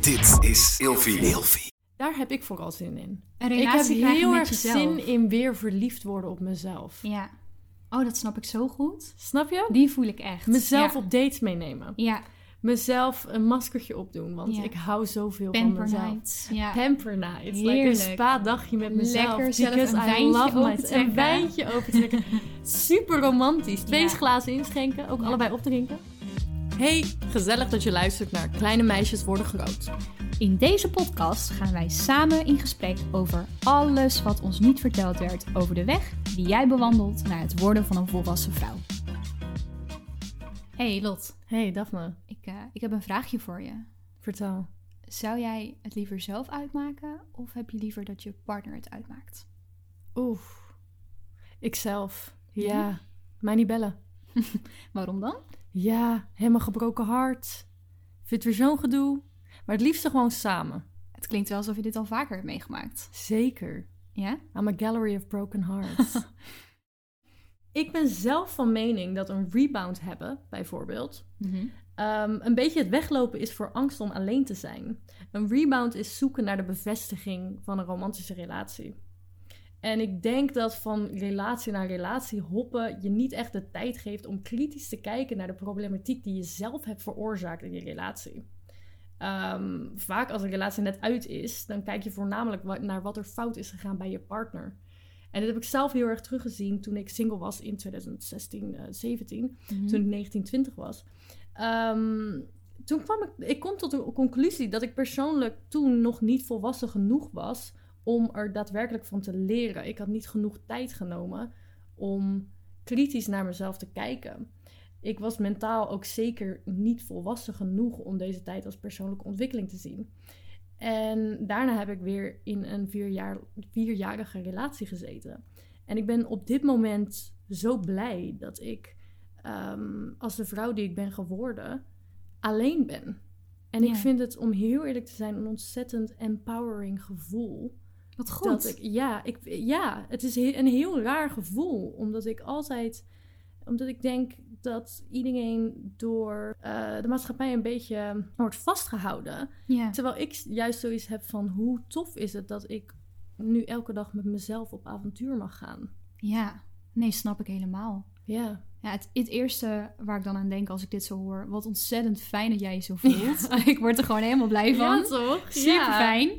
Dit is Ilfie. Ilfie. Daar heb ik vooral zin in. Een Ik heb heel erg zin in weer verliefd worden op mezelf. Ja. Oh, dat snap ik zo goed. Snap je? Die voel ik echt. Mezelf ja. op dates meenemen. Ja, Mezelf een maskertje opdoen, want Ja. ik hou zoveel van mezelf. night. Ja. Pamper night. Like Heerlijk. een spa-dagje met mezelf. Lekker zelf een I wijntje love my-. Een wijntje opentrekken. Super romantisch. Twee Ja. glazen inschenken. Ook Ja. allebei opdrinken. Hey, gezellig dat je luistert naar Kleine Meisjes Worden Groot. In deze podcast gaan wij samen in gesprek over alles wat ons niet verteld werd over de weg die jij bewandelt naar het worden van een volwassen vrouw. Hey Lot, Hey Daphne, ik, eh, ik heb een vraagje voor je. vertel. Zou jij het liever zelf uitmaken of heb je liever dat je partner het uitmaakt? Oef. Ikzelf. Ja. Ja? Mij niet bellen. Waarom dan? Ja, helemaal gebroken hart. Vind weer zo'n gedoe. Maar het liefste gewoon samen. Het klinkt wel alsof je dit al vaker hebt meegemaakt. Zeker. Ja? I'm a gallery of broken hearts. ik ben zelf van mening dat een rebound hebben, bijvoorbeeld, ehm, een beetje het weglopen is voor angst om alleen te zijn. Een rebound is zoeken naar de bevestiging van een romantische relatie. En ik denk dat van relatie naar relatie hoppen je niet echt de tijd geeft om kritisch te kijken naar de problematiek die je zelf hebt veroorzaakt in je relatie. Ehm, vaak als een relatie net uit is, dan kijk je voornamelijk wa- naar wat er fout is gegaan bij je partner. En dit heb ik zelf heel erg teruggezien toen ik single was in 2016, eh 17 Mhm. toen ik 1920 was. Ehm, toen kwam ik, ik kom tot de conclusie dat ik persoonlijk toen nog niet volwassen genoeg was om er daadwerkelijk van te leren. Ik had niet genoeg tijd genomen om kritisch naar mezelf te kijken. Ik was mentaal ook zeker niet volwassen genoeg om deze tijd als persoonlijke ontwikkeling te zien. En daarna heb ik weer in een vierjaar, vierjarige relatie gezeten. En ik ben op dit moment zo blij dat ik ehm, als de vrouw die ik ben geworden alleen ben. En ik vind het, om heel eerlijk te zijn, een ontzettend empowering gevoel. Wat goed. Dat ik, ja, ik, ja, het is een heel raar gevoel. Omdat ik altijd, omdat ik denk dat iedereen door eh, de maatschappij een beetje wordt vastgehouden. ja. Terwijl ik juist zoiets heb van hoe tof is het dat ik nu elke dag met mezelf op avontuur mag gaan. ja, nee, snap ik helemaal. Ja. Ja, het, het eerste waar ik dan aan denk als ik dit zo hoor, wat ontzettend fijn dat jij je zo voelt. ik word er gewoon helemaal blij van. toch? Super fijn.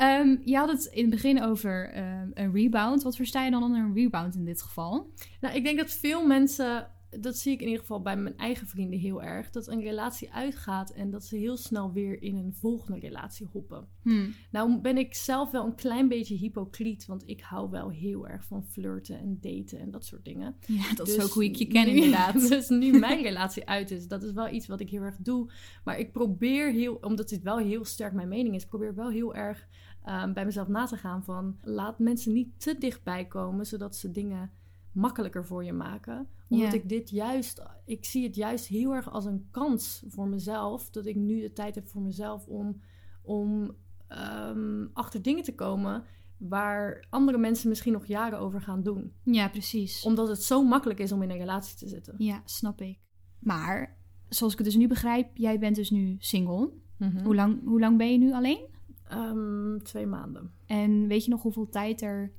Ehm, je had het in het begin over ehm, een rebound. Wat versta je dan onder een rebound in dit geval? Nou, ik denk dat veel mensen, dat zie ik in ieder geval bij mijn eigen vrienden heel erg, dat een relatie uitgaat en dat ze heel snel weer in een volgende relatie hoppen. Hmm. Nou ben ik zelf wel een klein beetje hypocriet, want ik hou wel heel erg van flirten en daten en dat soort dingen. Ja, dat is Dus ook hoe ik je ken nu- inderdaad. Dus nu mijn relatie uit is, dat is wel iets wat ik heel erg doe. Maar ik probeer heel, omdat dit wel heel sterk mijn mening is, probeer wel heel erg ehm, bij mezelf na te gaan van laat mensen niet te dichtbij komen, zodat ze dingen makkelijker voor je maken. Omdat ik dit juist, ik zie het juist heel erg als een kans voor mezelf, dat ik nu de tijd heb voor mezelf om, om ehm, achter dingen te komen waar andere mensen misschien nog jaren over gaan doen Ja, precies. omdat het zo makkelijk is om in een relatie te zitten. Ja, snap ik. Maar, zoals ik het dus nu begrijp, jij bent dus nu single. Hm? Hoe, lang, hoe lang ben je nu alleen? Ehm, twee maanden. En weet je nog hoeveel tijd er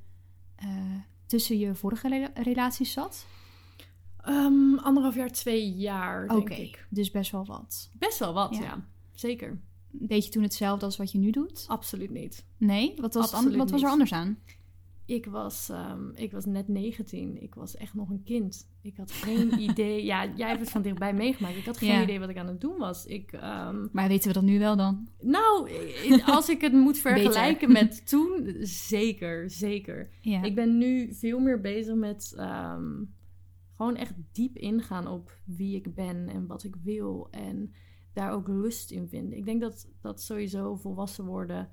eh, tussen je vorige rela- relaties zat? Ehm, anderhalf jaar, twee jaar, denk ik. dus best wel wat. Best wel wat, Ja. ja. Zeker. Deed je toen hetzelfde als wat je nu doet? Absoluut niet. Nee? Wat was, Absoluut wat was er anders aan? Ik was, ehm, ik was net 19. Ik was echt nog een kind. Ik had geen idee. Ja, jij hebt het van dichtbij meegemaakt. Ik had geen Ja. idee wat ik aan het doen was. Ik, ehm, Maar weten we dat nu wel dan? nou, als ik het moet vergelijken met toen, zeker, zeker. Ja. Ik ben nu veel meer bezig met ehm, gewoon echt diep ingaan op wie ik ben en wat ik wil. En daar ook rust in vinden. Ik denk dat dat sowieso volwassen worden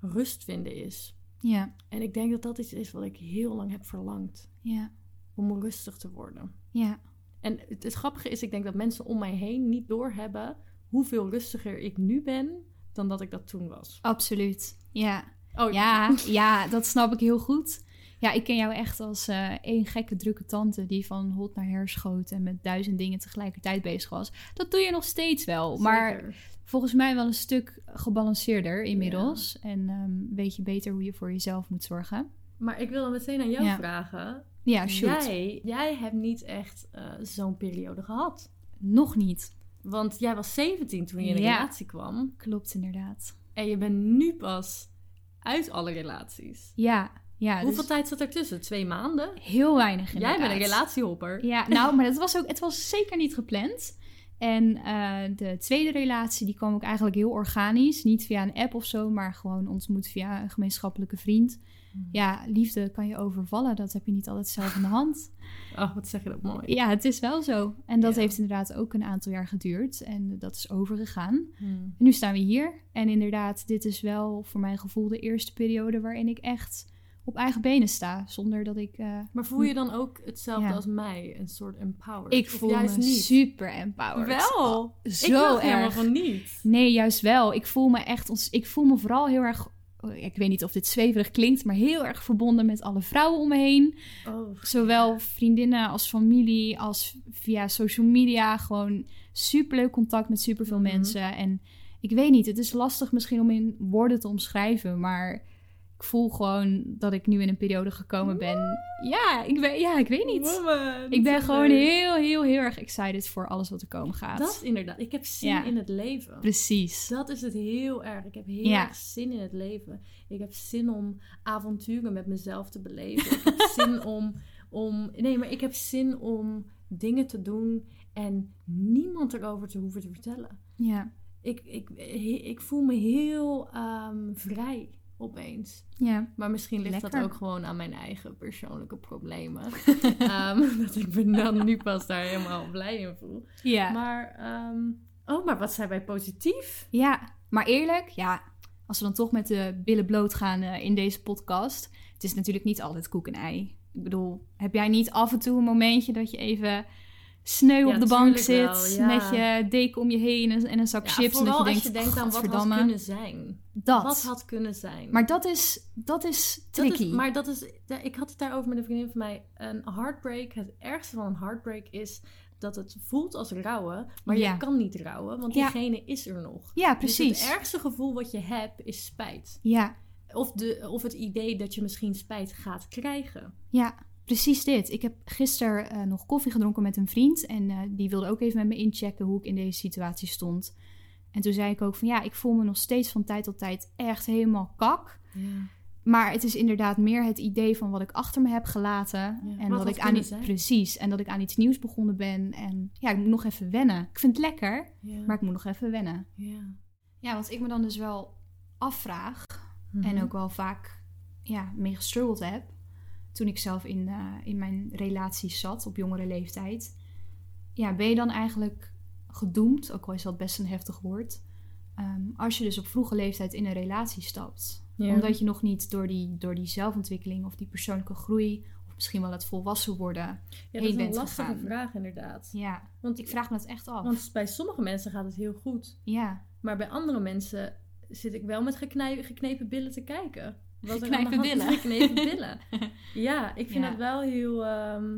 rust vinden is. Ja. En ik denk dat dat iets is wat ik heel lang heb verlangd. Ja. Om rustig te worden. Ja. En het, het grappige is, ik denk dat mensen om mij heen niet doorhebben hoeveel rustiger ik nu ben dan dat ik dat toen was. Absoluut. Ja. Oh Ja, ja, dat snap ik heel goed. Ja, ik ken jou echt als eh één gekke drukke tante die van hot naar her schoot en met duizend dingen tegelijkertijd bezig was. Dat doe je nog steeds wel, maar volgens mij wel een stuk gebalanceerder inmiddels. En ehm, weet je beter hoe je voor jezelf moet zorgen. Maar ik wil dan meteen aan jou Ja. vragen. Ja, shoot. Jij, jij hebt niet echt eh, zo'n periode gehad. Nog niet. Want jij was 17 toen je in een Ja. relatie kwam. Klopt inderdaad. En je bent nu pas uit alle relaties. Ja, ja. Hoeveel dus tijd zat ertussen? Twee maanden? Heel weinig Jij inderdaad. bent een relatiehopper. Ja, nou, maar dat was ook, het was zeker niet gepland. En eh, de tweede relatie, die kwam ook eigenlijk heel organisch. Niet via een app of zo, maar gewoon ontmoet via een gemeenschappelijke vriend. Hmm. Ja, liefde kan je overvallen. Dat heb je niet altijd zelf in de hand. Oh, wat zeg je dat mooi. Ja, het is wel zo. En dat Ja. heeft inderdaad ook een aantal jaar geduurd. En dat is overgegaan. Hmm. En nu staan we hier. En inderdaad, dit is wel voor mijn gevoel de eerste periode waarin ik echt op eigen benen sta. Zonder dat ik... eh, Maar voel je dan ook hetzelfde Ja. als mij? Een soort empowered? ik voel juist me niet? super empowered. Wel? ik Zo dacht helemaal erg. van niet. Nee, juist wel. Ik voel me echt, ons- ik voel me vooral heel erg, oh, ik weet niet of dit zweverig klinkt, maar heel erg verbonden met alle vrouwen om me heen. Oh, Zowel vriendinnen als familie, als via social media. Gewoon superleuk contact met superveel Mhm. mensen. En ik weet niet, het is lastig misschien om in woorden te omschrijven, maar ik voel gewoon dat ik nu in een periode gekomen ben. Ja, ik, weet, ja, ik weet niet. woman. Ik ben gewoon leuk. heel, heel, heel erg excited voor alles wat er komen gaat. Dat is inderdaad. Ik heb zin Ja. in het leven. Precies. Dat is het heel erg. Ik heb heel Ja. erg zin in het leven. Ik heb zin om avonturen met mezelf te beleven. Ik heb zin om, om. Nee, maar ik heb zin om dingen te doen en niemand erover te hoeven te vertellen. Ja, Ik, ik, ik voel me heel ehm, vrij opeens. ja. Maar misschien ligt dat ook gewoon aan mijn eigen persoonlijke problemen. Ehm, dat ik me dan nu pas daar helemaal blij in voel. Ja. Maar, ehm, oh, maar wat zijn wij positief? Ja, maar eerlijk, ja, als we dan toch met de billen bloot gaan eh, in deze podcast. Het is natuurlijk niet altijd koek en ei. Ik bedoel, heb jij niet af en toe een momentje dat je even sneu Ja, op de bank zit wel, ja. met je deken om je heen en, en een zak Ja, chips en dat vooral je als denkt, je denkt aan wat had kunnen zijn. dat. Wat had kunnen zijn. Maar dat is, dat is Dat tricky. is, maar dat is, ik had het daarover met een vriendin van mij. Een heartbreak, het ergste van een heartbreak is dat het voelt als rouwen, maar je kan niet rouwen, want diegene is er nog. ja, Dus precies. het ergste gevoel wat je hebt is spijt. Ja, Of, de, of het idee dat je misschien spijt gaat krijgen. Ja, precies dit. Ik heb gisteren eh, nog koffie gedronken met een vriend. En eh, die wilde ook even met me inchecken hoe ik in deze situatie stond. En toen zei ik ook van ja, ik voel me nog steeds van tijd tot tijd echt helemaal kak. Maar het is inderdaad meer het idee van wat ik achter me heb gelaten. Ja, en wat dat ik aan iets, precies. En dat ik aan iets nieuws begonnen ben. En ja, ik moet nog even wennen. Ik vind het lekker, Ja. maar ik moet nog even wennen. ja. Ja, wat ik me dan dus wel afvraag. Mhm. En ook wel vaak ja, mee gestruggeld heb. Toen ik zelf in, eh, in mijn relaties zat op jongere leeftijd. Ja, ben je dan eigenlijk gedoemd, ook al is dat best een heftig woord. ehm, als je dus op vroege leeftijd in een relatie stapt. Ja. Omdat je nog niet door die, door die zelfontwikkeling of die persoonlijke groei. of misschien wel het volwassen worden. ja, dat heen is een bent lastige gegaan. vraag inderdaad. Ja, Want, ik vraag me dat echt af. want bij sommige mensen gaat het heel goed. ja, Maar bij andere mensen zit ik wel met geknepen billen te kijken. Wat er aan de billen. Billen. Ja, ik vind Ja. het wel heel... ehm,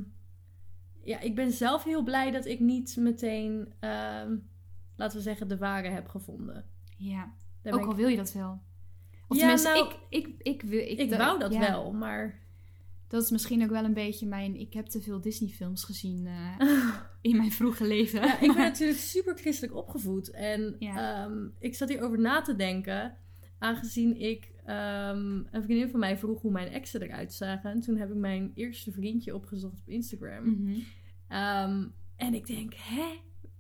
ja, ik ben zelf heel blij dat ik niet meteen, ehm, laten we zeggen, de ware heb gevonden. ja. Daar ook al ik, wil je dat wel. Of Ja, tenminste, nou, ik, ik, ik, wil, ik, ik wou dat ja. wel, maar... Dat is misschien ook wel een beetje mijn... Ik heb te veel Disney-films gezien eh, in mijn vroege leven. Ja, ik ben natuurlijk super christelijk opgevoed. En Ja. ehm, ik zat hierover na te denken. Aangezien ik ehm, een vriendin van mij vroeg hoe mijn exen eruit zagen. En toen heb ik mijn eerste vriendje opgezocht op Instagram. Mhm. Ehm, en ik denk, hè?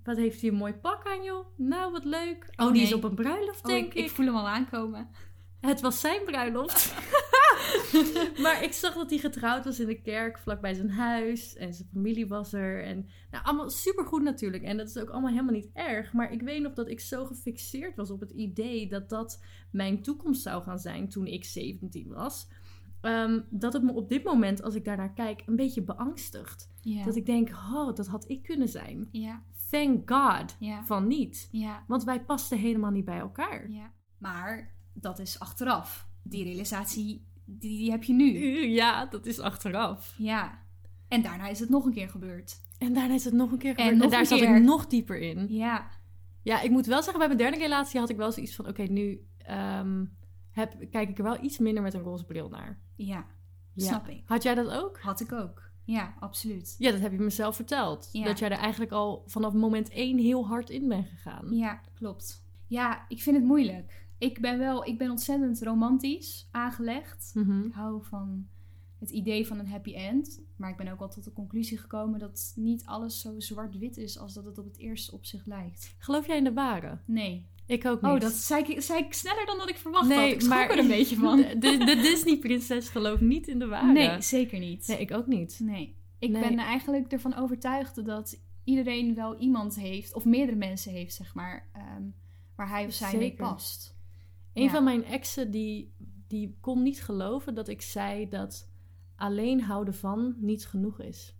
Wat heeft hij een mooi pak aan, joh? Nou, wat leuk. Oh, die is op een bruiloft, Oh, denk ik, ik. ik voel hem al aankomen. Het was zijn bruiloft. maar ik zag dat hij getrouwd was in de kerk vlakbij zijn huis. En zijn familie was er. En nou, allemaal supergoed natuurlijk. En dat is ook allemaal helemaal niet erg. Maar ik weet nog dat ik zo gefixeerd was op het idee dat dat mijn toekomst zou gaan zijn toen ik 17 was. Ehm, dat het me op dit moment, als ik daarnaar kijk, een beetje beangstigt. Dat ik denk, oh, dat had ik kunnen zijn. Thank God van niet. Want wij pasten helemaal niet bij elkaar. Maar dat is achteraf. Die realisatie die, die heb je nu. Ja, dat is achteraf. Ja. En daarna is het nog een keer gebeurd. En daarna is het nog een keer gebeurd. En, daar zat keer. ik nog dieper in. Ja. Ja, ik moet wel zeggen, bij mijn derde relatie had ik wel zoiets van... Oké, nu ehm, heb, kijk ik er wel iets minder met een roze bril naar. Ja. Ja. Snap ik. Had jij dat ook? Had ik ook. Ja, absoluut. Ja, dat heb je mezelf verteld. Ja. Dat jij er eigenlijk al vanaf moment één heel hard in bent gegaan. Ja, klopt. Ja, ik vind het moeilijk. Ik ben wel, ik ben ontzettend romantisch aangelegd. Mhm. Ik hou van het idee van een happy end. Maar ik ben ook wel tot de conclusie gekomen dat niet alles zo zwart-wit is als dat het op het eerste opzicht lijkt. Geloof jij in de ware? Nee. Ik ook niet. Oh, dat zei ik, zei ik sneller dan dat ik verwacht had. nee, Ik schrok maar er een beetje van. De, de, Disney-prinses gelooft niet in de ware. Nee, zeker niet. Nee, ik ook niet. Nee. Ik Nee. ben eigenlijk ervan overtuigd dat iedereen wel iemand heeft, of meerdere mensen heeft, zeg maar, ehm, waar hij of zij mee past. Een Ja. van mijn exen die, die kon niet geloven dat ik zei dat alleen houden van niet genoeg is.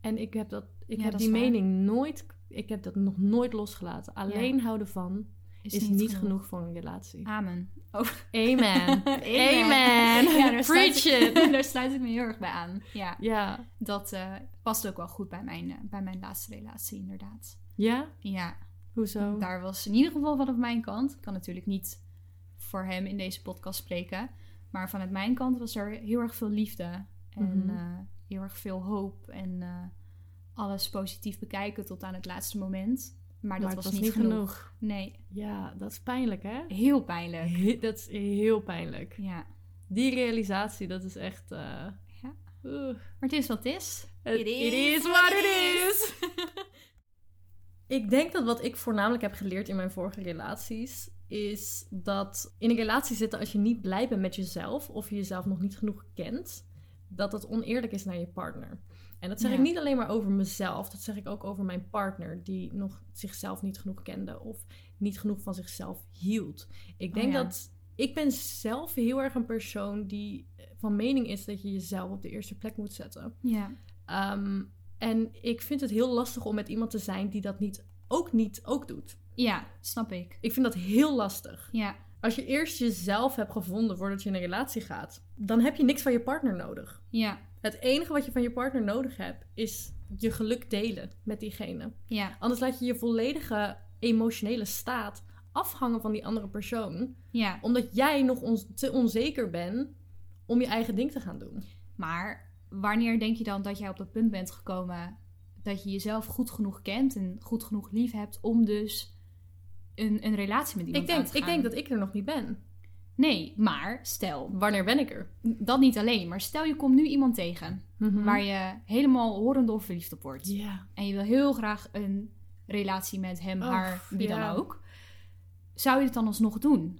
En ik heb, dat, ik Ja, heb dat die waar. mening nooit, ik heb dat nog nooit losgelaten. Alleen houden van is, niet, genoeg. voor een relatie. Amen. Oh. Amen. Amen. Amen. Preach sluit ik- it. daar sluit ik me heel erg bij aan. Ja, Ja. dat eh, past ook wel goed bij mijn, eh, bij mijn laatste relatie, inderdaad. Ja? Ja, Hoezo? daar was in ieder geval vanaf mijn kant. Ik kan natuurlijk niet voor hem in deze podcast spreken. Maar vanuit mijn kant was er heel erg veel liefde. En Mhm. eh, heel erg veel hoop. En eh, alles positief bekijken tot aan het laatste moment. Maar dat Maar was, was niet niet genoeg. Nee, Ja, dat is pijnlijk, hè? heel pijnlijk. He- Dat is heel pijnlijk. Ja. Die realisatie, dat is echt... eh, Ja. Maar het is wat het is. It, it is what it is. ik denk dat wat ik voornamelijk heb geleerd in mijn vorige relaties is dat in een relatie zitten als je niet blij bent met jezelf of je jezelf nog niet genoeg kent, dat het oneerlijk is naar je partner. En dat zeg Ja. ik niet alleen maar over mezelf, dat zeg ik ook over mijn partner die nog zichzelf niet genoeg kende of niet genoeg van zichzelf hield. Ik denk Oh ja. dat ik ben zelf heel erg een persoon die van mening is dat je jezelf op de eerste plek moet zetten. Ja. Ehm, en ik vind het heel lastig om met iemand te zijn die dat niet, ook niet ook doet. Ja, snap ik. Ik vind dat heel lastig. Ja. Als je eerst jezelf hebt gevonden voordat je in een relatie gaat, dan heb je niks van je partner nodig. Ja. Het enige wat je van je partner nodig hebt, is je geluk delen met diegene. Ja. Anders laat je je volledige emotionele staat afhangen van die andere persoon. Ja. Omdat jij nog on- te onzeker bent om je eigen ding te gaan doen. Maar wanneer denk je dan dat jij op dat punt bent gekomen dat je jezelf goed genoeg kent en goed genoeg lief hebt om dus een, een relatie met iemand Ik denk, te ik gaan? denk dat ik er nog niet ben. Nee, maar stel, Wanneer ben ik er? dat niet alleen, maar stel je komt nu iemand tegen Mhm. waar je helemaal horendol verliefd op wordt. Ja. En je wil heel graag een relatie met hem, haar, wie ja. dan ook. Zou je het dan alsnog doen?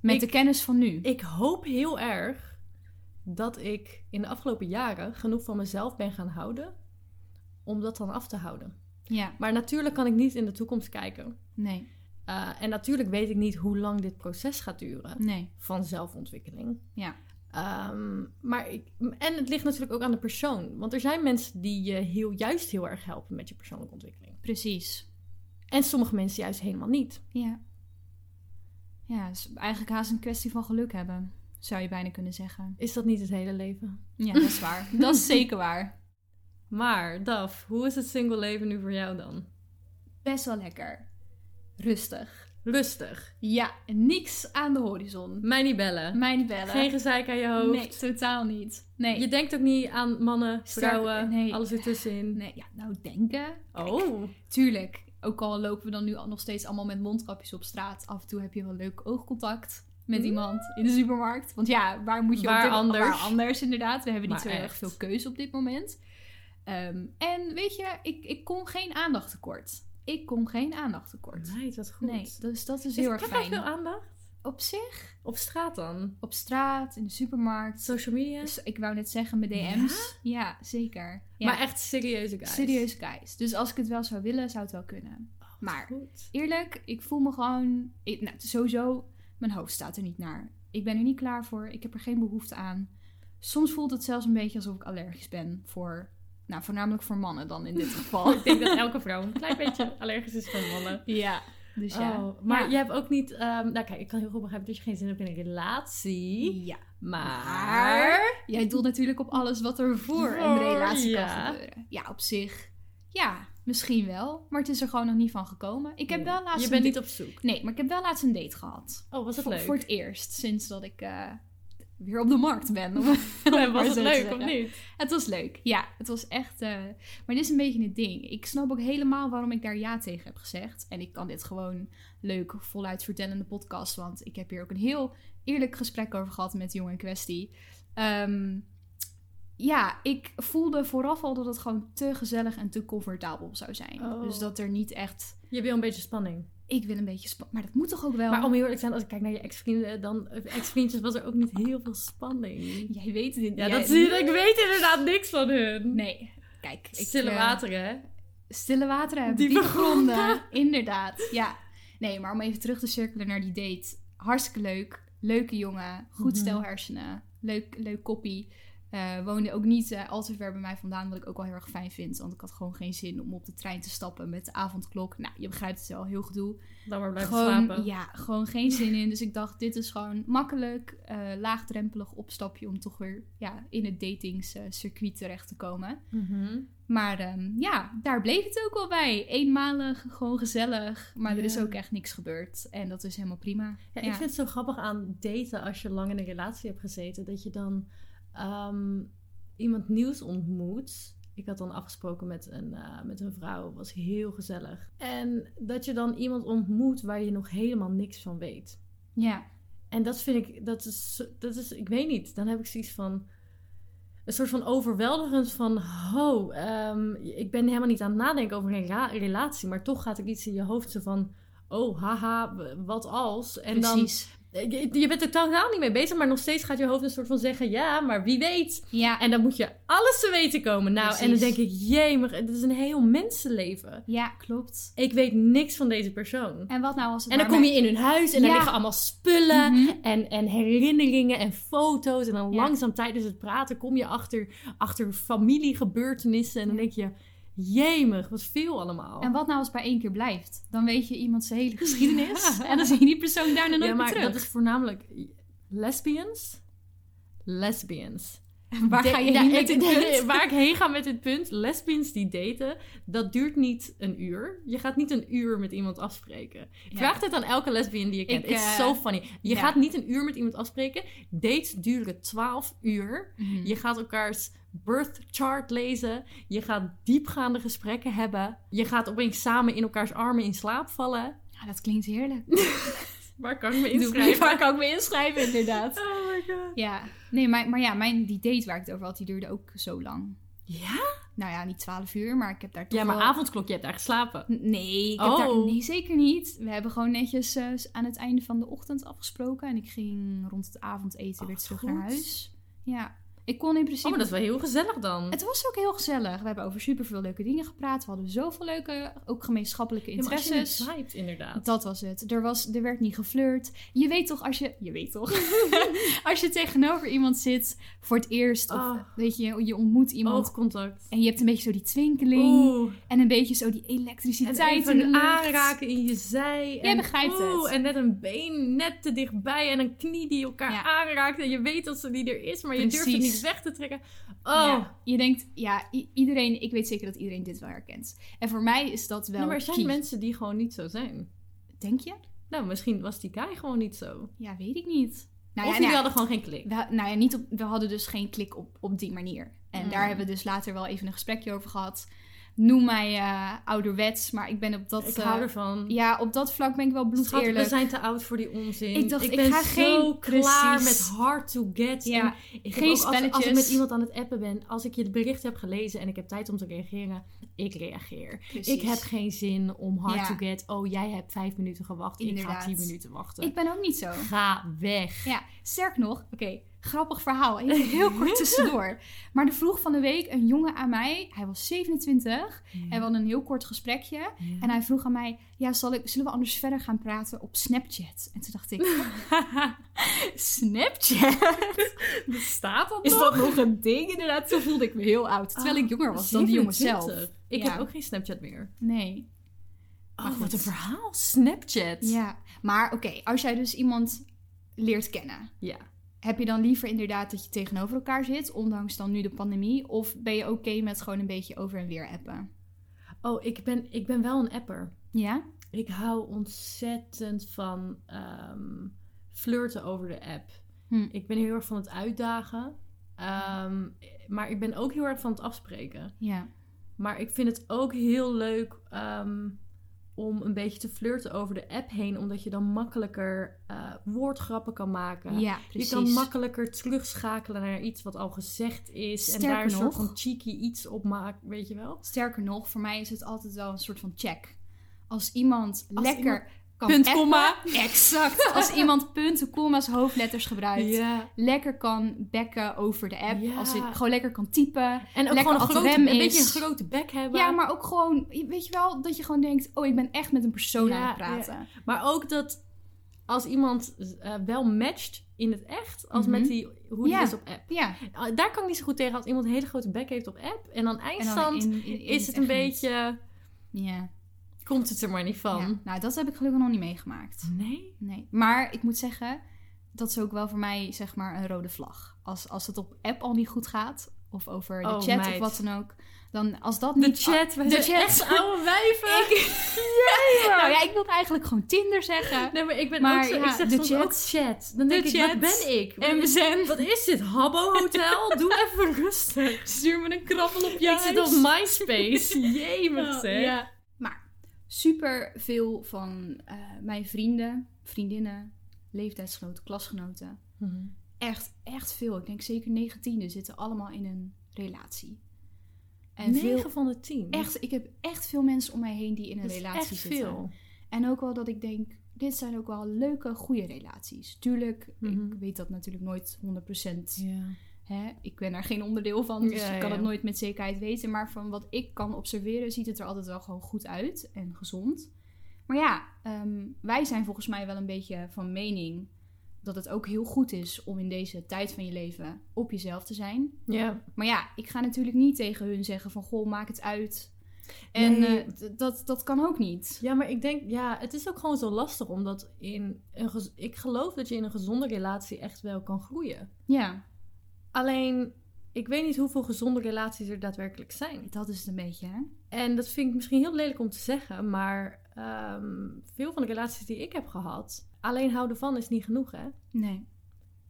Met Ik- de kennis van nu? Ik hoop heel erg dat ik in de afgelopen jaren genoeg van mezelf ben gaan houden om dat dan af te houden. ja, Maar natuurlijk kan ik niet in de toekomst kijken. nee, Uh, en natuurlijk weet ik niet hoe lang dit proces gaat duren nee, van zelfontwikkeling. ja, Ehm, maar ik, en het ligt natuurlijk ook aan de persoon. Want er zijn mensen die je heel, juist heel erg helpen met je persoonlijke ontwikkeling. precies. En sommige mensen juist helemaal niet. Ja. Ja, het is eigenlijk haast een kwestie van geluk hebben, zou je bijna kunnen zeggen. Is dat niet het hele leven? Ja, dat is waar. dat is zeker waar. Maar, Daf, hoe is het single leven nu voor jou dan? Best wel lekker. Rustig. Rustig. Ja, niks aan de horizon. Mij niet bellen. Mij niet bellen. Geen gezeik aan je hoofd. Nee, totaal niet. Nee. Je denkt ook niet aan mannen, Sterk- vrouwen, nee. alles ertussenin. nee, ja, nou denken. Oh. Tuurlijk. Ook al lopen we dan nu nog steeds allemaal met mondkapjes op straat. Af en toe heb je wel leuk oogcontact met Mm. iemand in de supermarkt. Want ja, waar moet je Waar op dit anders? Waar anders, inderdaad. We hebben niet Maar zo erg veel keuze op dit moment. Ehm, en weet je, ik, ik kom geen aandacht tekort. Ik kom geen aandacht tekort. Meid, wat goed. Nee, dus dat is Is- heel erg krijg jij fijn. veel aandacht? Op zich, Op straat dan? op straat, in de supermarkt. Social media? Dus ik wou net zeggen, met DM's. Ja, zeker. Ja, Maar echt serieuze guys. serieus guys. Dus als ik het wel zou willen, zou het wel kunnen. Oh, Maar- Goed. Eerlijk, ik voel me gewoon... Ik, nou, sowieso, mijn hoofd staat er niet naar. Ik ben er niet klaar voor. Ik heb er geen behoefte aan. Soms voelt het zelfs een beetje alsof ik allergisch ben voor... Nou, voornamelijk voor mannen dan in dit geval. Ik denk dat elke vrouw een klein beetje allergisch is voor mannen. ja. Dus ja. Oh, maar Ja. je hebt ook niet... ehm, nou kijk, ik kan heel goed begrijpen dat je geen zin hebt in een relatie. Ja. Maar... Jij doelt natuurlijk op alles wat er voor een relatie ja. kan gebeuren. Ja, op zich. Ja, misschien wel. Maar het is er gewoon nog niet van gekomen. Ik heb wel laatst Je bent niet op zoek. Nee, maar ik heb wel laatst een date gehad. Oh, was het leuk? voor het eerst sinds dat ik eh, weer op de markt ben. om- was het leuk of niet? Het was leuk, ja. Het was echt... eh, Maar dit is een beetje het ding. Ik snap ook helemaal waarom ik daar ja tegen heb gezegd. En ik kan dit gewoon leuk voluit vertellen in de podcast. Want ik heb hier ook een heel eerlijk gesprek over gehad met de jongen in kwestie. Ehm, ja, ik voelde vooraf al dat het gewoon te gezellig en te comfortabel zou zijn. Oh. Dus dat er niet echt... Je wil een beetje spanning. Ik wil een beetje... spa- Maar dat moet toch ook wel... Maar om heel eerlijk te zijn, als ik kijk naar je ex-vrienden, dan ex-vriendjes was er ook niet heel veel spanning. Jij weet het niet. Ja, Jij- dat zie je. Ik weet inderdaad niks van hun. Nee, kijk. ik, Stille eh, wateren? Stille wateren, Diepe diepe gronden. Inderdaad, ja. Nee, maar om even terug te cirkelen naar die date. Hartstikke leuk. Leuke jongen. Goed Mhm. stel hersenen. Leuk, leuk koppie. Eh, woonde ook niet eh, al te ver bij mij vandaan, wat ik ook wel heel erg fijn vind. Want ik had gewoon geen zin om op de trein te stappen met de avondklok. Nou, je begrijpt het wel, heel gedoe. Dan maar blijven Gewoon, slapen. ja, gewoon geen zin in. Dus ik dacht, dit is gewoon makkelijk, eh, laagdrempelig opstapje om toch weer ja, in het datingscircuit terecht te komen. Mhm. Maar ehm, ja, daar bleef het ook wel bij. Eenmalig, gewoon gezellig. Maar er is ook echt niks gebeurd. En dat is helemaal prima. Ja, ik vind het zo grappig aan daten als je lang in een relatie hebt gezeten, dat je dan ehm, iemand nieuws ontmoet. Ik had dan afgesproken met een, eh, met een vrouw, was heel gezellig. En dat je dan iemand ontmoet waar je nog helemaal niks van weet. Ja, En dat vind ik, dat is, dat is, ik weet niet, dan heb ik zoiets van, een soort van overweldigend van, ho, ehm, ik ben helemaal niet aan het nadenken over een relatie, maar toch gaat er iets in je hoofd zo van, oh, haha, wat als? En precies. Je, je bent er totaal niet mee bezig, maar nog steeds gaat je hoofd een soort van zeggen, ja, maar wie weet. Ja, En dan moet je alles te weten komen. Nou, en dan denk ik, jee, maar het is een heel mensenleven. ja, klopt. Ik weet niks van deze persoon. En wat nou als het En dan kom je in hun huis en daar Ja. liggen allemaal spullen Mhm. en, en herinneringen en foto's. En dan Ja. langzaam tijdens het praten kom je achter, achter familiegebeurtenissen. En dan denk je, jemig, wat veel allemaal. En wat nou als het bij één keer blijft? Dan weet je iemand zijn hele geschiedenis. En dan zie je die persoon daarna nooit ja, meer maar terug. dat is voornamelijk lesbians. Lesbians. Waar ga je heen met ik- dit punt? Waar ik heen ga met dit punt, lesbians die daten, dat duurt niet een uur. Je gaat niet een uur met iemand afspreken. Ja. Vraag dit aan elke lesbian die je kent. Ik, It's eh, so funny. Je ja. gaat niet een uur met iemand afspreken. Dates duren 12 uur. Mhm. Je gaat elkaars birth chart lezen. Je gaat diepgaande gesprekken hebben. Je gaat opeens samen in elkaars armen in slaap vallen. Ja, dat klinkt heerlijk. Waar kan ik me inschrijven? Waar kan ik me inschrijven, inderdaad. Oh my god. Ja, nee, maar, maar ja, mijn, die date waar ik het over had, die duurde ook zo lang. Ja? Nou ja, niet 12 uur, maar ik heb daar toch Ja, maar wel... avondklok, je hebt daar geslapen. Nee, ik heb Oh. daar... nee, zeker niet. We hebben gewoon netjes eh, aan het einde van de ochtend afgesproken. En ik ging rond het avondeten Oh, weer wat terug goed. naar huis. Ja, ik kon in principe... Oh, maar dat is wel heel gezellig dan. Het was ook heel gezellig. We hebben over superveel leuke dingen gepraat. We hadden zoveel leuke, ook gemeenschappelijke Ja, interesses. vibet, inderdaad. Dat was het. Er, was, er werd niet geflirt. Je weet toch als je... Je weet toch? als je tegenover iemand zit voor het eerst. Of Oh. weet je, je ontmoet iemand. Oogcontact. En je hebt een beetje zo die twinkeling. Oeh. En een beetje zo die En elektriciteit in de even lucht. aanraken in je zij. Jij en, begrijpt oeh, het. En net een been net te dichtbij en een knie die elkaar Ja. aanraakt. En je weet dat ze niet er is, maar je durft het Precies. Weg te trekken. Oh. Ja, je denkt, ja, iedereen, ik weet zeker dat iedereen dit wel herkent. En voor mij is dat wel. Nee, maar er zijn key. mensen die gewoon niet zo zijn. Denk je? Nou, misschien was die guy gewoon niet zo. Ja, weet ik niet. Nou of ja, jullie nou, hadden gewoon geen klik. we, nou ja, niet op, we hadden dus geen klik op, op die manier. En Mm. daar hebben we dus later wel even een gesprekje over gehad. Noem mij eh, ouderwets, maar ik ben op dat... ik eh, hou ervan. Ja, op dat vlak ben ik wel bloedeerlijk. we zijn te oud voor die onzin. Ik dacht, ik ben ga zo geen- klaar met hard to get. Ja, En ik heb geen ook als, als ik spelletjes. met iemand aan het appen ben, als ik je het bericht heb gelezen en ik heb tijd om te reageren, ik reageer. Precies. Ik heb geen zin om hard Ja. to get. Oh, jij hebt vijf minuten gewacht. Ik ga tien minuten wachten. Ik ben ook niet zo. Ga weg. Ja, sterk nog, oké, grappig verhaal. Even heel kort tussendoor. Maar er vroeg van de week een jongen aan mij, hij was 27, en we hadden een heel kort gesprekje. Ja. En hij vroeg aan mij, ja, zal ik, zullen we anders verder gaan praten op Snapchat? En toen dacht ik, Snapchat? Bestaat dat Is nog? dat nog een ding? Inderdaad, toen voelde ik me heel oud. Terwijl ik jonger was dan die jongen zelf. 27. Ik Ja. heb ook geen Snapchat meer. Nee. Maar Oh, goed. wat een verhaal. Snapchat. Ja, maar oké, als jij dus iemand leert kennen, Ja. heb je dan liever inderdaad dat je tegenover elkaar zit, ondanks dan nu de pandemie? Of ben je oké met gewoon een beetje over en weer appen? Oh, ik ben, ik ben wel een apper. Ja? Ik hou ontzettend van ehm, flirten over de app. Hm. Ik ben heel erg van het uitdagen. Ehm, maar ik ben ook heel erg van het afspreken. Ja. Maar ik vind het ook heel leuk ehm, om een beetje te flirten over de app heen. Omdat je dan makkelijker eh, woordgrappen kan maken. Ja, precies. Je kan makkelijker terugschakelen naar iets wat al gezegd is. en daar een soort nog- van cheeky iets op maken, weet je wel? Sterker nog, voor mij is het altijd wel een soort van check. Als iemand Als lekker iemand- kan Punt, komma. Exact. Als iemand punten, comma's, hoofdletters gebruikt. Ja. Lekker kan bekken over de app. Ja. Als hij gewoon lekker kan typen. En ook Lekker gewoon een, grote, een beetje een grote bek hebben. Ja, maar ook gewoon, weet je wel, dat je gewoon denkt: oh, ik ben echt met een persoon Ja, aan het praten. Maar ook dat als iemand eh, wel matcht in het echt, als Mhm. met die, hoe die is op app. Ja. Ah, Daar kan ik niet zo goed tegen als iemand een hele grote bek heeft op app. En dan En dan eindstand in- in- in is het echt een beetje, Ja. Komt het er maar niet van. ja. Nou, dat heb ik gelukkig nog niet meegemaakt. Nee? Nee. Maar ik moet zeggen, dat is ook wel voor mij zeg maar een rode vlag. Als, als het op app al niet goed gaat, of over de Oh, chat meid. of wat dan ook, dan als dat De niet... chat, wij de chat. echt oude wijven. Nou ja, ik wilde eigenlijk gewoon Tinder zeggen. Nee, maar ik ben Maar ook zo, ja, ik zeg de chat. ook chat. Dan denk De ik, wat chat. ben ik? MSN. Wat is dit? Habbo Hotel? Doe even rustig. Stuur me een krabbel op Ik zit op MySpace. Jemig zeg. ja. Super veel van eh, mijn vrienden, vriendinnen, leeftijdsgenoten, klasgenoten, Mhm. echt, echt veel. Ik denk zeker 19 zitten allemaal in een relatie. En 9 veel, van de 10. echt, ik heb echt veel mensen om mij heen die in een Dat relatie echt zitten. veel. En ook wel dat ik denk, dit zijn ook wel leuke, goede relaties. Tuurlijk, Mhm. ik weet dat natuurlijk nooit 100%. Ja. Hè? Ik ben er geen onderdeel van, dus Ja, ik kan ja. het nooit met zekerheid weten. Maar van wat ik kan observeren, ziet het er altijd wel gewoon goed uit en gezond. Maar ja, ehm, wij zijn volgens mij wel een beetje van mening dat het ook heel goed is om in deze tijd van je leven op jezelf te zijn. Ja. Maar ja, ik ga natuurlijk niet tegen hun zeggen van goh, maak het uit. En Nee. eh, dat, dat kan ook niet. Ja, maar ik denk, ja, het is ook gewoon zo lastig omdat in een ik geloof dat je in een gezonde relatie echt wel kan groeien. Ja, Alleen, ik weet niet hoeveel gezonde relaties er daadwerkelijk zijn. dat is het een beetje, hè? En dat vind ik misschien heel lelijk om te zeggen, maar ehm, veel van de relaties die ik heb gehad, alleen houden van is niet genoeg, hè? Nee.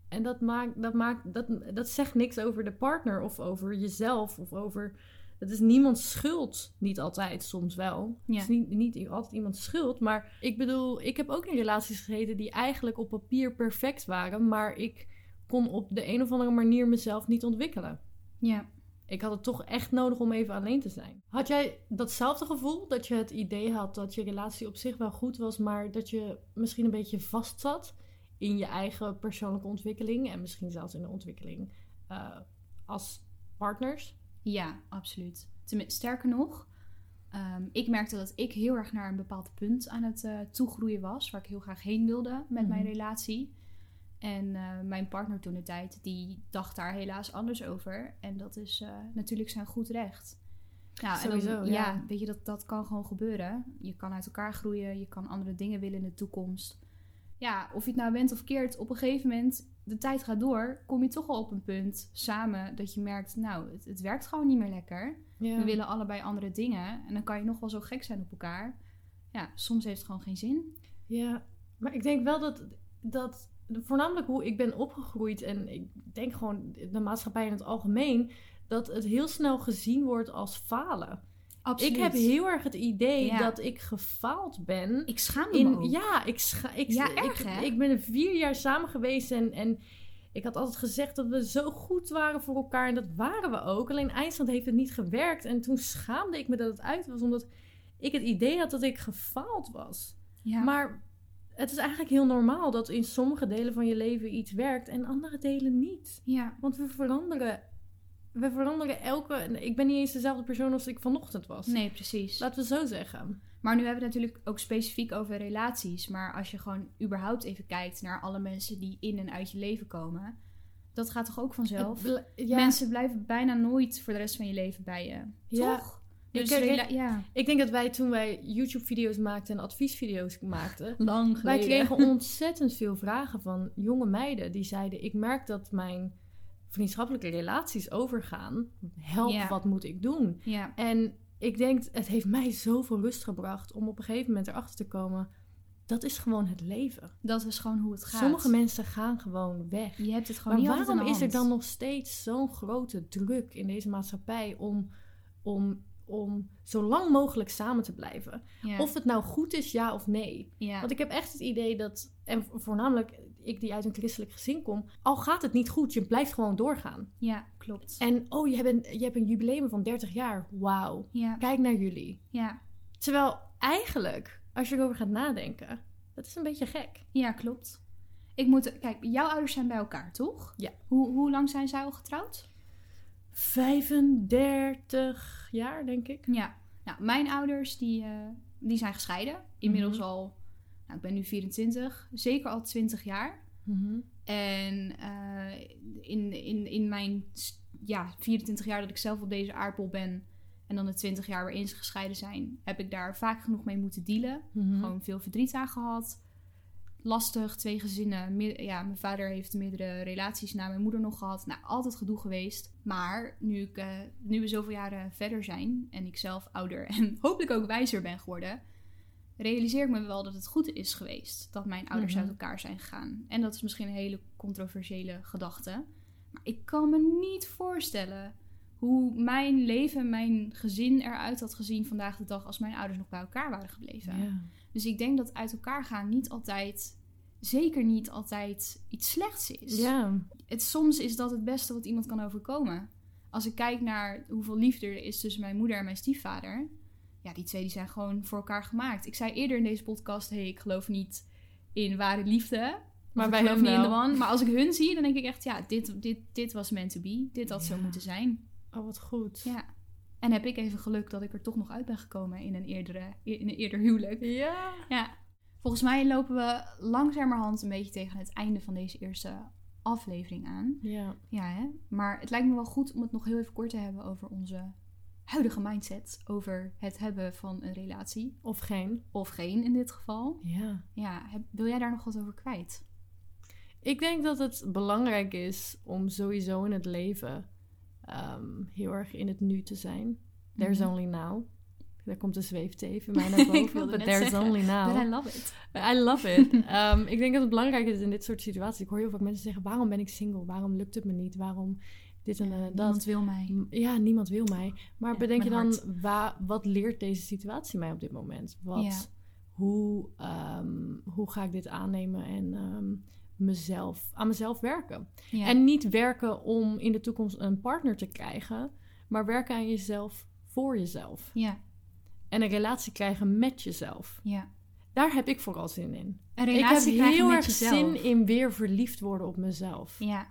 En dat, maakt, dat, maakt, dat, dat zegt niks over de partner of over jezelf of over. Het is niemands schuld. Niet altijd, soms wel. Ja. Het is niet, niet altijd iemands schuld. Maar ik bedoel, ik heb ook in relaties gezeten die eigenlijk op papier perfect waren. Maar ik kon op de een of andere manier mezelf niet ontwikkelen. Ja. Ik had het toch echt nodig om even alleen te zijn. Had jij datzelfde gevoel dat je het idee had dat je relatie op zich wel goed was, maar dat je misschien een beetje vast zat in je eigen persoonlijke ontwikkeling en misschien zelfs in de ontwikkeling eh, als partners? Ja, absoluut. Sterker nog, ehm, ik merkte dat ik heel erg naar een bepaald punt aan het eh, toegroeien was, waar ik heel graag heen wilde met mijn Mhm. relatie. En eh, mijn partner toen de tijd, die dacht daar helaas anders over. En dat is eh, natuurlijk zijn goed recht. Nou, en dan- Sowieso, ja. ja. weet je, dat, dat kan gewoon gebeuren. Je kan uit elkaar groeien, je kan andere dingen willen in de toekomst. Ja, of je het nou bent of keert, op een gegeven moment, de tijd gaat door, kom je toch al op een punt samen dat je merkt, nou, het, het werkt gewoon niet meer lekker. Ja. We willen allebei andere dingen. En dan kan je nog wel zo gek zijn op elkaar. Ja, soms heeft het gewoon geen zin. Ja, maar ik denk wel dat, dat voornamelijk hoe ik ben opgegroeid en ik denk gewoon de maatschappij in het algemeen, dat het heel snel gezien wordt als falen. Ik heb heel erg het idee Ja. dat ik gefaald ben. Ik schaam me In, ook. ja, ik, scha ik, Ja, ik, erg, hè? ik ben er vier jaar samen geweest en, en ik had altijd gezegd dat we zo goed waren voor elkaar. En dat waren we ook. Alleen eindstand heeft het niet gewerkt. En toen schaamde ik me dat het uit was, omdat ik het idee had dat ik gefaald was. Ja. Maar het is eigenlijk heel normaal dat in sommige delen van je leven iets werkt en andere delen niet. ja. Want we veranderen. We veranderen elke. Ik ben niet eens dezelfde persoon als ik vanochtend was. Nee, precies. Laten we zo zeggen. Maar nu hebben we het natuurlijk ook specifiek over relaties. Maar als je gewoon überhaupt even kijkt naar alle mensen die in en uit je leven komen. Dat gaat toch ook vanzelf? Ja, Mensen blijven bijna nooit voor de rest van je leven bij je. Ja. Toch? Dus ik, rela- ja, ik denk dat wij toen wij YouTube-video's maakten en adviesvideo's maakten, lang wij kregen ontzettend veel vragen van jonge meiden die zeiden: Ik merk dat mijn vriendschappelijke relaties overgaan. Help, Ja. wat moet ik doen? Ja, En ik denk, het heeft mij zoveel rust gebracht om op een gegeven moment erachter te komen. Dat is gewoon het leven. dat is gewoon hoe het gaat. Sommige mensen gaan gewoon weg. Je hebt het gewoon Maar niet waarom is er dan nog steeds zo'n grote druk in deze maatschappij om, om, om zo lang mogelijk samen te blijven? Ja. Of het nou goed is, ja of nee. ja. Want ik heb echt het idee dat, en voornamelijk ik die uit een christelijk gezin kom, al gaat het niet goed, je blijft gewoon doorgaan. ja, klopt. En oh, je hebt een, je hebt een jubileum van 30 jaar. Wauw. Ja, Kijk naar jullie. ja, Terwijl eigenlijk, als je erover gaat nadenken, dat is een beetje gek. ja, klopt. Ik moet... Kijk, jouw ouders zijn bij elkaar, toch? Ja. Hoe, hoe lang zijn zij al getrouwd? 35 jaar, denk ik. Ja. Nou, mijn ouders, die, eh, die zijn gescheiden. Inmiddels Mhm. al... Nou, ik ben nu 24. Zeker al 20 jaar. En eh, in, in, in mijn ja, 24 jaar dat ik zelf op deze aardbol ben... en dan de 20 jaar waarin ze gescheiden zijn... heb ik daar vaak genoeg mee moeten dealen. Mhm. Gewoon veel verdriet aan gehad. Lastig, twee gezinnen. Ja, mijn vader heeft meerdere relaties na mijn moeder nog gehad. Nou, altijd gedoe geweest. Maar nu, ik, eh, nu we zoveel jaren verder zijn... en ik zelf ouder en hopelijk ook wijzer ben geworden... realiseer ik me wel dat het goed is geweest... dat mijn ouders Mhm. uit elkaar zijn gegaan. En dat is misschien een hele controversiële gedachte. Maar ik kan me niet voorstellen hoe mijn leven, mijn gezin eruit had gezien vandaag de dag als mijn ouders nog bij elkaar waren gebleven. Ja. Dus ik denk dat uit elkaar gaan niet altijd, zeker niet altijd iets slechts is. ja. Het, soms is dat het beste wat iemand kan overkomen. Als ik kijk naar hoeveel liefde er is tussen mijn moeder en mijn stiefvader. Ja, die twee die zijn gewoon voor elkaar gemaakt. Ik zei eerder in deze podcast, hey, ik geloof niet in ware liefde. Maar bij hen niet in de one. Maar als ik hun zie, dan denk ik echt, ja, dit, dit, dit was meant to be. Dit had zo moeten zijn. Oh, wat goed. Ja. En heb ik even geluk dat ik er toch nog uit ben gekomen in een, eerdere, in een eerder huwelijk. Ja. Ja. Volgens mij lopen we langzamerhand een beetje tegen het einde van deze eerste aflevering aan. Ja. Ja, hè? Maar het lijkt me wel goed om het nog heel even kort te hebben over onze huidige mindset. Over het hebben van een relatie. Of geen. Of geen in dit geval. Ja. Ja, heb- wil jij daar nog wat over kwijt? Ik denk dat het belangrijk is om sowieso in het leven ehm, heel erg in het nu te zijn. There's Mhm. only now. Daar komt de zweefteef in mij naar boven. But there's zeggen, only now. But I love it. I love it. Ehm, ik denk dat het belangrijk is in dit soort situaties. Ik hoor heel vaak mensen zeggen: waarom ben ik single? Waarom lukt het me niet? Waarom dit en dat? Niemand wil mij. Ja, niemand wil mij. Maar Ja, bedenk je dan, wa- wat leert deze situatie mij op dit moment? Wat, Ja. hoe, ehm, hoe ga ik dit aannemen en mezelf, aan mezelf werken? Ja. En niet werken om in de toekomst een partner te krijgen, maar werken aan jezelf voor jezelf. ja, En een relatie krijgen met jezelf. ja. Daar heb ik vooral zin in. Een relatie ik heb heel erg zin in weer verliefd worden op mezelf. Ja.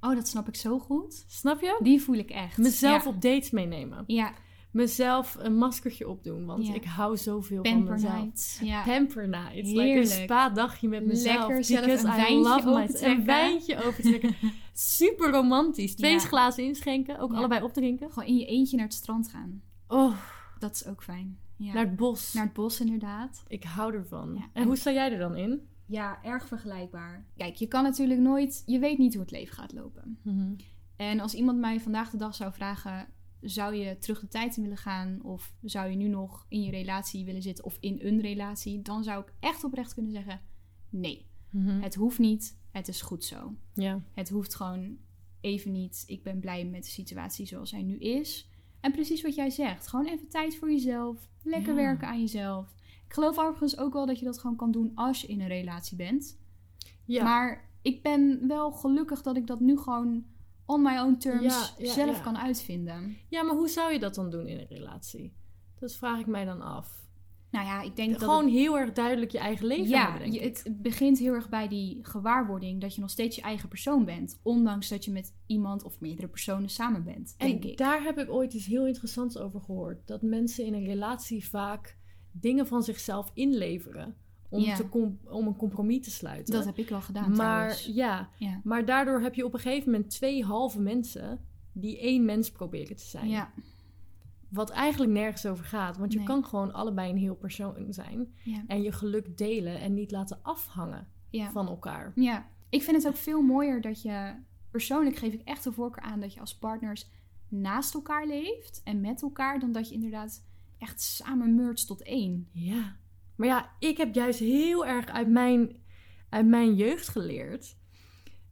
Oh, dat snap ik zo goed. Snap je? Die voel ik echt. Mezelf ja. op dates meenemen. Ja, Mezelf een maskertje opdoen, want Ja. ik hou zoveel van mezelf. nights. Ja. Pamper nights. Like Heerlijk. een spa-dagje met mezelf. Lekker zelf een I wijntje love my- opentrekken. Een wijntje opentrekken. Super romantisch. Twee Ja. glazen inschenken. Ook Ja. allebei opdrinken. Gewoon in je eentje naar het strand gaan. Oh, Dat is ook fijn. Ja. naar het bos. Naar het bos inderdaad. Ik hou ervan. En hoe sta jij er dan in? Ja, erg vergelijkbaar. Kijk, je kan natuurlijk nooit... Je weet niet hoe het leven gaat lopen. En als iemand mij vandaag de dag zou vragen... Zou je terug de tijd in willen gaan? Of zou je nu nog in je relatie willen zitten? Of in een relatie? Dan zou ik echt oprecht kunnen zeggen... Nee, Mhm. het hoeft niet. Het is goed zo. Ja. Het hoeft gewoon even niet. Ik ben blij met de situatie zoals hij nu is. En precies wat jij zegt. Gewoon even tijd voor jezelf. Lekker Ja. werken aan jezelf. Ik geloof overigens ook wel dat je dat gewoon kan doen als je in een relatie bent. Ja. Maar ik ben wel gelukkig dat ik dat nu gewoon on my own terms Ja, ja, zelf ja. kan uitvinden. ja, maar hoe zou je dat dan doen in een relatie? Dat vraag ik mij dan af. Nou ja, ik denk dat Gewoon het- heel erg duidelijk je eigen leven ja, hebben, je- het begint heel erg bij die gewaarwording dat je nog steeds je eigen persoon bent. Ondanks dat je met iemand of meerdere personen samen bent, denk En ik. daar heb ik ooit iets heel interessants over gehoord. Dat mensen in een relatie vaak dingen van zichzelf inleveren. Om, Ja. te om een compromis te sluiten. Dat heb ik wel gedaan maar, ja, Ja. maar daardoor heb je op een gegeven moment twee halve mensen die één mens proberen te zijn. Ja, Wat eigenlijk nergens over gaat. Want je Nee. kan gewoon allebei een heel persoon zijn. Ja. En je geluk delen en niet laten afhangen van elkaar. Ja, ik vind het ook veel mooier dat je... Persoonlijk geef ik echt de voorkeur aan dat je als partners naast elkaar leeft en met elkaar... dan dat je inderdaad echt samen mergt tot één. Ja. Maar ja, ik heb juist heel erg uit mijn, uit mijn jeugd geleerd.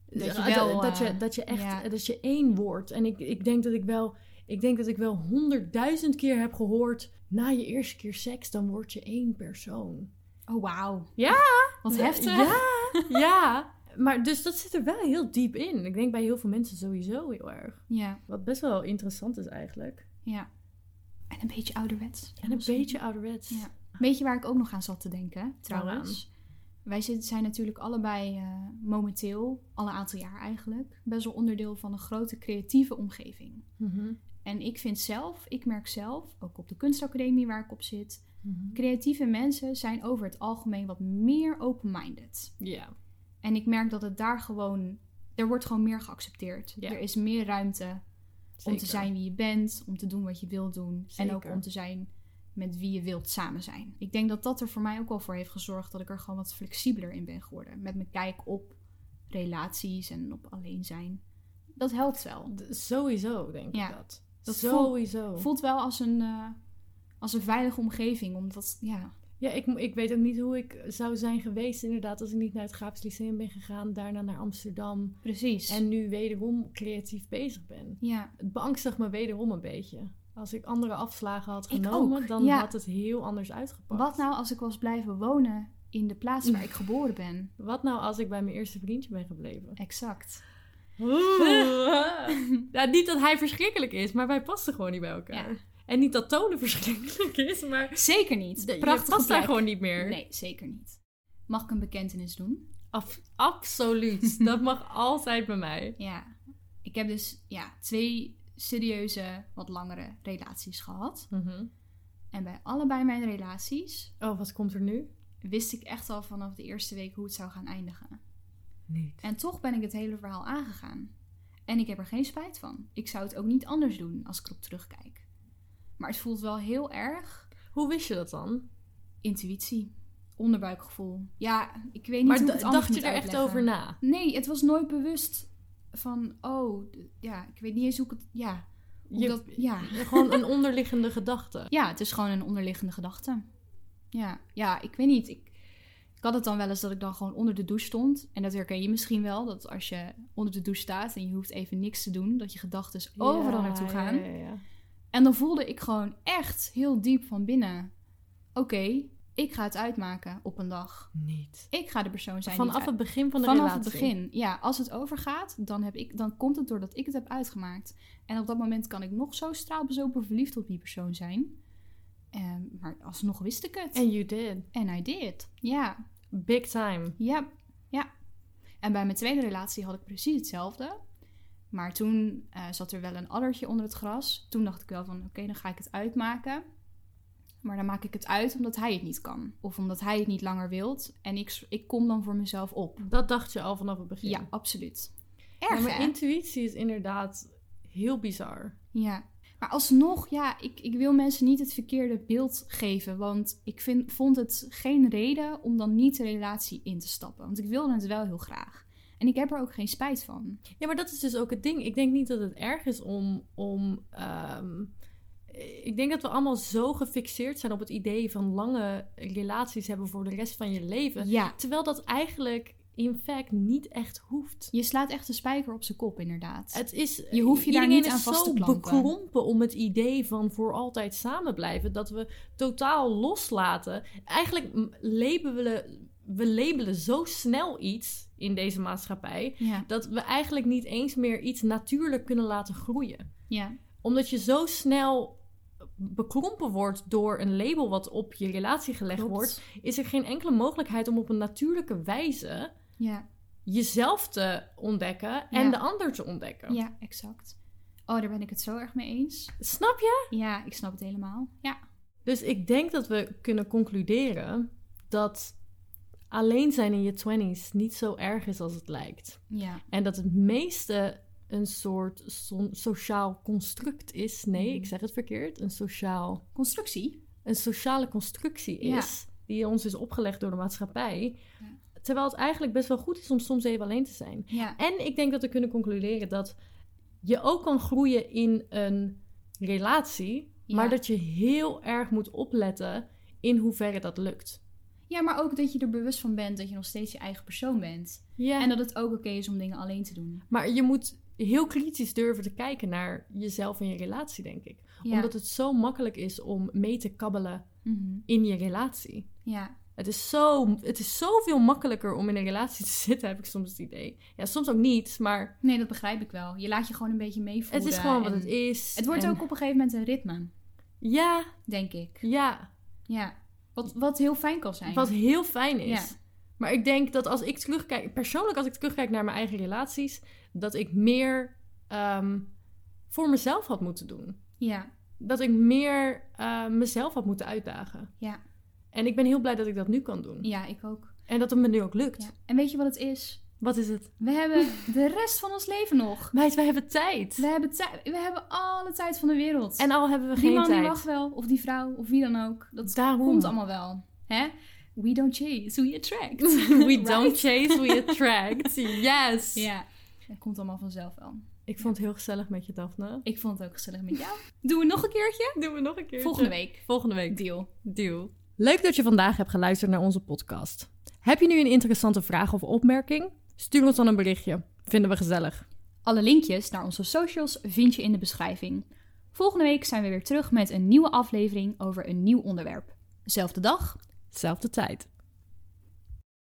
Dat je wel, dat, je, eh, dat je echt ja. dat je één wordt. En ik, ik denk dat ik wel. Ik denk dat ik wel honderdduizend keer heb gehoord. Na je eerste keer seks, dan word je één persoon. Oh, wauw. Ja! Wat heftig. Ja, ja. Maar dus dat zit er wel heel diep in. Ik denk bij heel veel mensen sowieso heel erg. Ja, Wat best wel interessant is eigenlijk. ja. En een beetje ouderwets. En een beetje ouderwets. Ja. Weet je waar ik ook nog aan zat te denken, trouwens? Wij zijn natuurlijk allebei eh, momenteel, al een aantal jaar eigenlijk, best wel onderdeel van een grote creatieve omgeving. Mhm. En ik vind zelf, ik merk zelf, ook op de kunstacademie waar ik op zit, Mhm. creatieve mensen zijn over het algemeen wat meer open-minded. Ja. En ik merk dat het daar gewoon, er wordt gewoon meer geaccepteerd. Er is meer ruimte om te Zeker. zijn wie je bent, om te doen wat je wilt doen. En ook Zeker. om te zijn met wie je wilt samen zijn. Ik denk dat dat er voor mij ook wel voor heeft gezorgd dat ik er gewoon wat flexibeler in ben geworden. Met mijn kijk op relaties en op alleen zijn. Dat helpt wel. Sowieso, denk Ja. ik dat. Dat Sowieso. Voelt wel als een, eh, als een veilige omgeving. Omdat, ja, Ja, ik, ik weet ook niet hoe ik zou zijn geweest inderdaad als ik niet naar het Graafs Lyceum ben gegaan, daarna naar Amsterdam precies. en nu wederom creatief bezig ben. ja, Het beangstigt me wederom een beetje. Als ik andere afslagen had genomen, dan ja. had het heel anders uitgepakt. wat nou als ik was blijven wonen in de plaats waar ik geboren ben? Wat nou als ik bij mijn eerste vriendje ben gebleven? Exact. ja, niet dat hij verschrikkelijk is, maar wij passen gewoon niet bij elkaar. Ja. En niet dat Tonen verschrikkelijk is, maar Zeker niet. de- Prachtige past daar gewoon niet meer. Nee, zeker niet. Mag ik een bekentenis doen? Af- absoluut. dat mag altijd bij mij. Ja. Ik heb dus ja, twee serieuze, wat langere relaties gehad. Mhm. En bij allebei mijn relaties Oh, wat komt er nu? wist ik echt al vanaf de eerste week hoe het zou gaan eindigen. Niet. En toch ben ik het hele verhaal aangegaan. En ik heb er geen spijt van. Ik zou het ook niet anders doen als ik erop terugkijk. Maar het voelt wel heel erg Hoe wist je dat dan? intuïtie, onderbuikgevoel. Ja, ik weet niet Maar hoe ik het dacht je er echt over na? Nee, het was nooit bewust van, oh, ja, ik weet niet eens hoe ik het, ja, Je- dat, ja. Gewoon een onderliggende gedachte. Ja, het is gewoon een onderliggende gedachte. Ja, ja, ik weet niet. Ik, ik had het dan wel eens dat ik dan gewoon onder de douche stond. En dat herken je misschien wel. Dat als je onder de douche staat en je hoeft even niks te doen, dat je gedachten overal Ja, naartoe gaan. Ja, ja, ja. En dan voelde ik gewoon echt heel diep van binnen. Oké, ik ga het uitmaken op een dag. Niet. Ik ga de persoon zijn Vanaf het begin van de Vanaf relatie. het begin. Ja, als het overgaat, dan, heb ik, dan komt het doordat ik het heb uitgemaakt. En op dat moment kan ik nog zo straalbezopen verliefd op die persoon zijn. Ehm, maar alsnog wist ik het. And you did. En I did. Ja, Big time. ja, ja. En bij mijn tweede relatie had ik precies hetzelfde. Maar toen eh, zat er wel een addertje onder het gras. Toen dacht ik wel van, oké, dan ga ik het uitmaken. Maar dan maak ik het uit omdat hij het niet kan. Of omdat hij het niet langer wilt. En ik, ik kom dan voor mezelf op. Dat dacht je al vanaf het begin. Ja, absoluut. Ja, Erg, maar hè? intuïtie is inderdaad heel bizar. Ja, maar alsnog, ja, ik, ik wil mensen niet het verkeerde beeld geven. Want ik vind, vond het geen reden om dan niet de relatie in te stappen. Want ik wilde het wel heel graag. En ik heb er ook geen spijt van. Ja, maar dat is dus ook het ding. Ik denk niet dat het erg is om. om ehm, ik denk dat we allemaal zo gefixeerd zijn op het idee van lange relaties hebben voor de rest van je leven. Ja, Terwijl dat eigenlijk in fact niet echt hoeft. je slaat echt de spijker op zijn kop, inderdaad. Het is, Je hoeft je daar niet aan is vast te zo klampen. bekrompen om het idee van voor altijd samen blijven. Dat we totaal loslaten. Eigenlijk labelen we labelen zo snel iets in deze maatschappij. ja, Dat we eigenlijk niet eens meer iets natuurlijk kunnen laten groeien. ja, Omdat je zo snel bekrompen wordt door een label wat op je relatie gelegd klopt. wordt, is er geen enkele mogelijkheid om op een natuurlijke wijze Ja, jezelf te ontdekken en Ja. de ander te ontdekken. ja, exact. Oh, daar ben ik het zo erg mee eens. Snap je? Ja, ik snap het helemaal. Ja, Dus ik denk dat we kunnen concluderen dat alleen zijn in je 20s niet zo erg is als het lijkt. ja, En dat het meeste een soort so- sociaal construct is. Nee, ik zeg het verkeerd. Een sociaal Constructie. een sociale constructie Ja. is, die ons is opgelegd door de maatschappij. Ja. Terwijl het eigenlijk best wel goed is om soms even alleen te zijn. Ja. En ik denk dat we kunnen concluderen dat je ook kan groeien in een relatie, maar dat je heel erg moet opletten in hoeverre dat lukt. ja, maar ook dat je er bewust van bent dat je nog steeds je eigen persoon bent. Ja. En dat het ook oké is om dingen alleen te doen. Maar je moet heel kritisch durven te kijken naar jezelf en je relatie, denk ik. Ja. Omdat het zo makkelijk is om mee te kabbelen Mhm. in je relatie. Ja. Het is, zo, het is zoveel makkelijker om in een relatie te zitten, heb ik soms het idee. Ja, soms ook niet, maar Nee, dat begrijp ik wel. Je laat je gewoon een beetje meevoeren. het is gewoon wat het is. Het wordt En- ook op een gegeven moment een ritme, Ja, denk ik. ja. Ja. Wat, wat heel fijn kan zijn. Wat heel fijn is. Ja. Maar ik denk dat als ik terugkijk, persoonlijk als ik terugkijk naar mijn eigen relaties, dat ik meer ehm, voor mezelf had moeten doen. Ja. Dat ik meer eh, mezelf had moeten uitdagen. Ja. En ik ben heel blij dat ik dat nu kan doen. Ja, ik ook. En dat het me nu ook lukt. Ja. En weet je wat het is? Wat is het? We hebben de rest van ons leven nog. Meid, wij hebben tijd. We hebben, tij- we hebben alle tijd van de wereld. En al hebben we die geen man tijd. die wacht wel, of die vrouw, of wie dan ook. Dat Daarom. komt allemaal wel. Hè? We don't chase, we attract. We don't chase, we attract. Yes. Ja, dat komt allemaal vanzelf wel. Ik vond het heel gezellig met je, Daphne. Ik vond het ook gezellig met jou. Doen we nog een keertje? Doen we nog een keer. Volgende week. Volgende week. Deal. Deal. Leuk dat je vandaag hebt geluisterd naar onze podcast. Heb je nu een interessante vraag of opmerking? Stuur ons dan een berichtje. Vinden we gezellig. Alle linkjes naar onze socials vind je in de beschrijving. Volgende week zijn we weer terug met een nieuwe aflevering over een nieuw onderwerp. Zelfde dag, Zelfde tijd.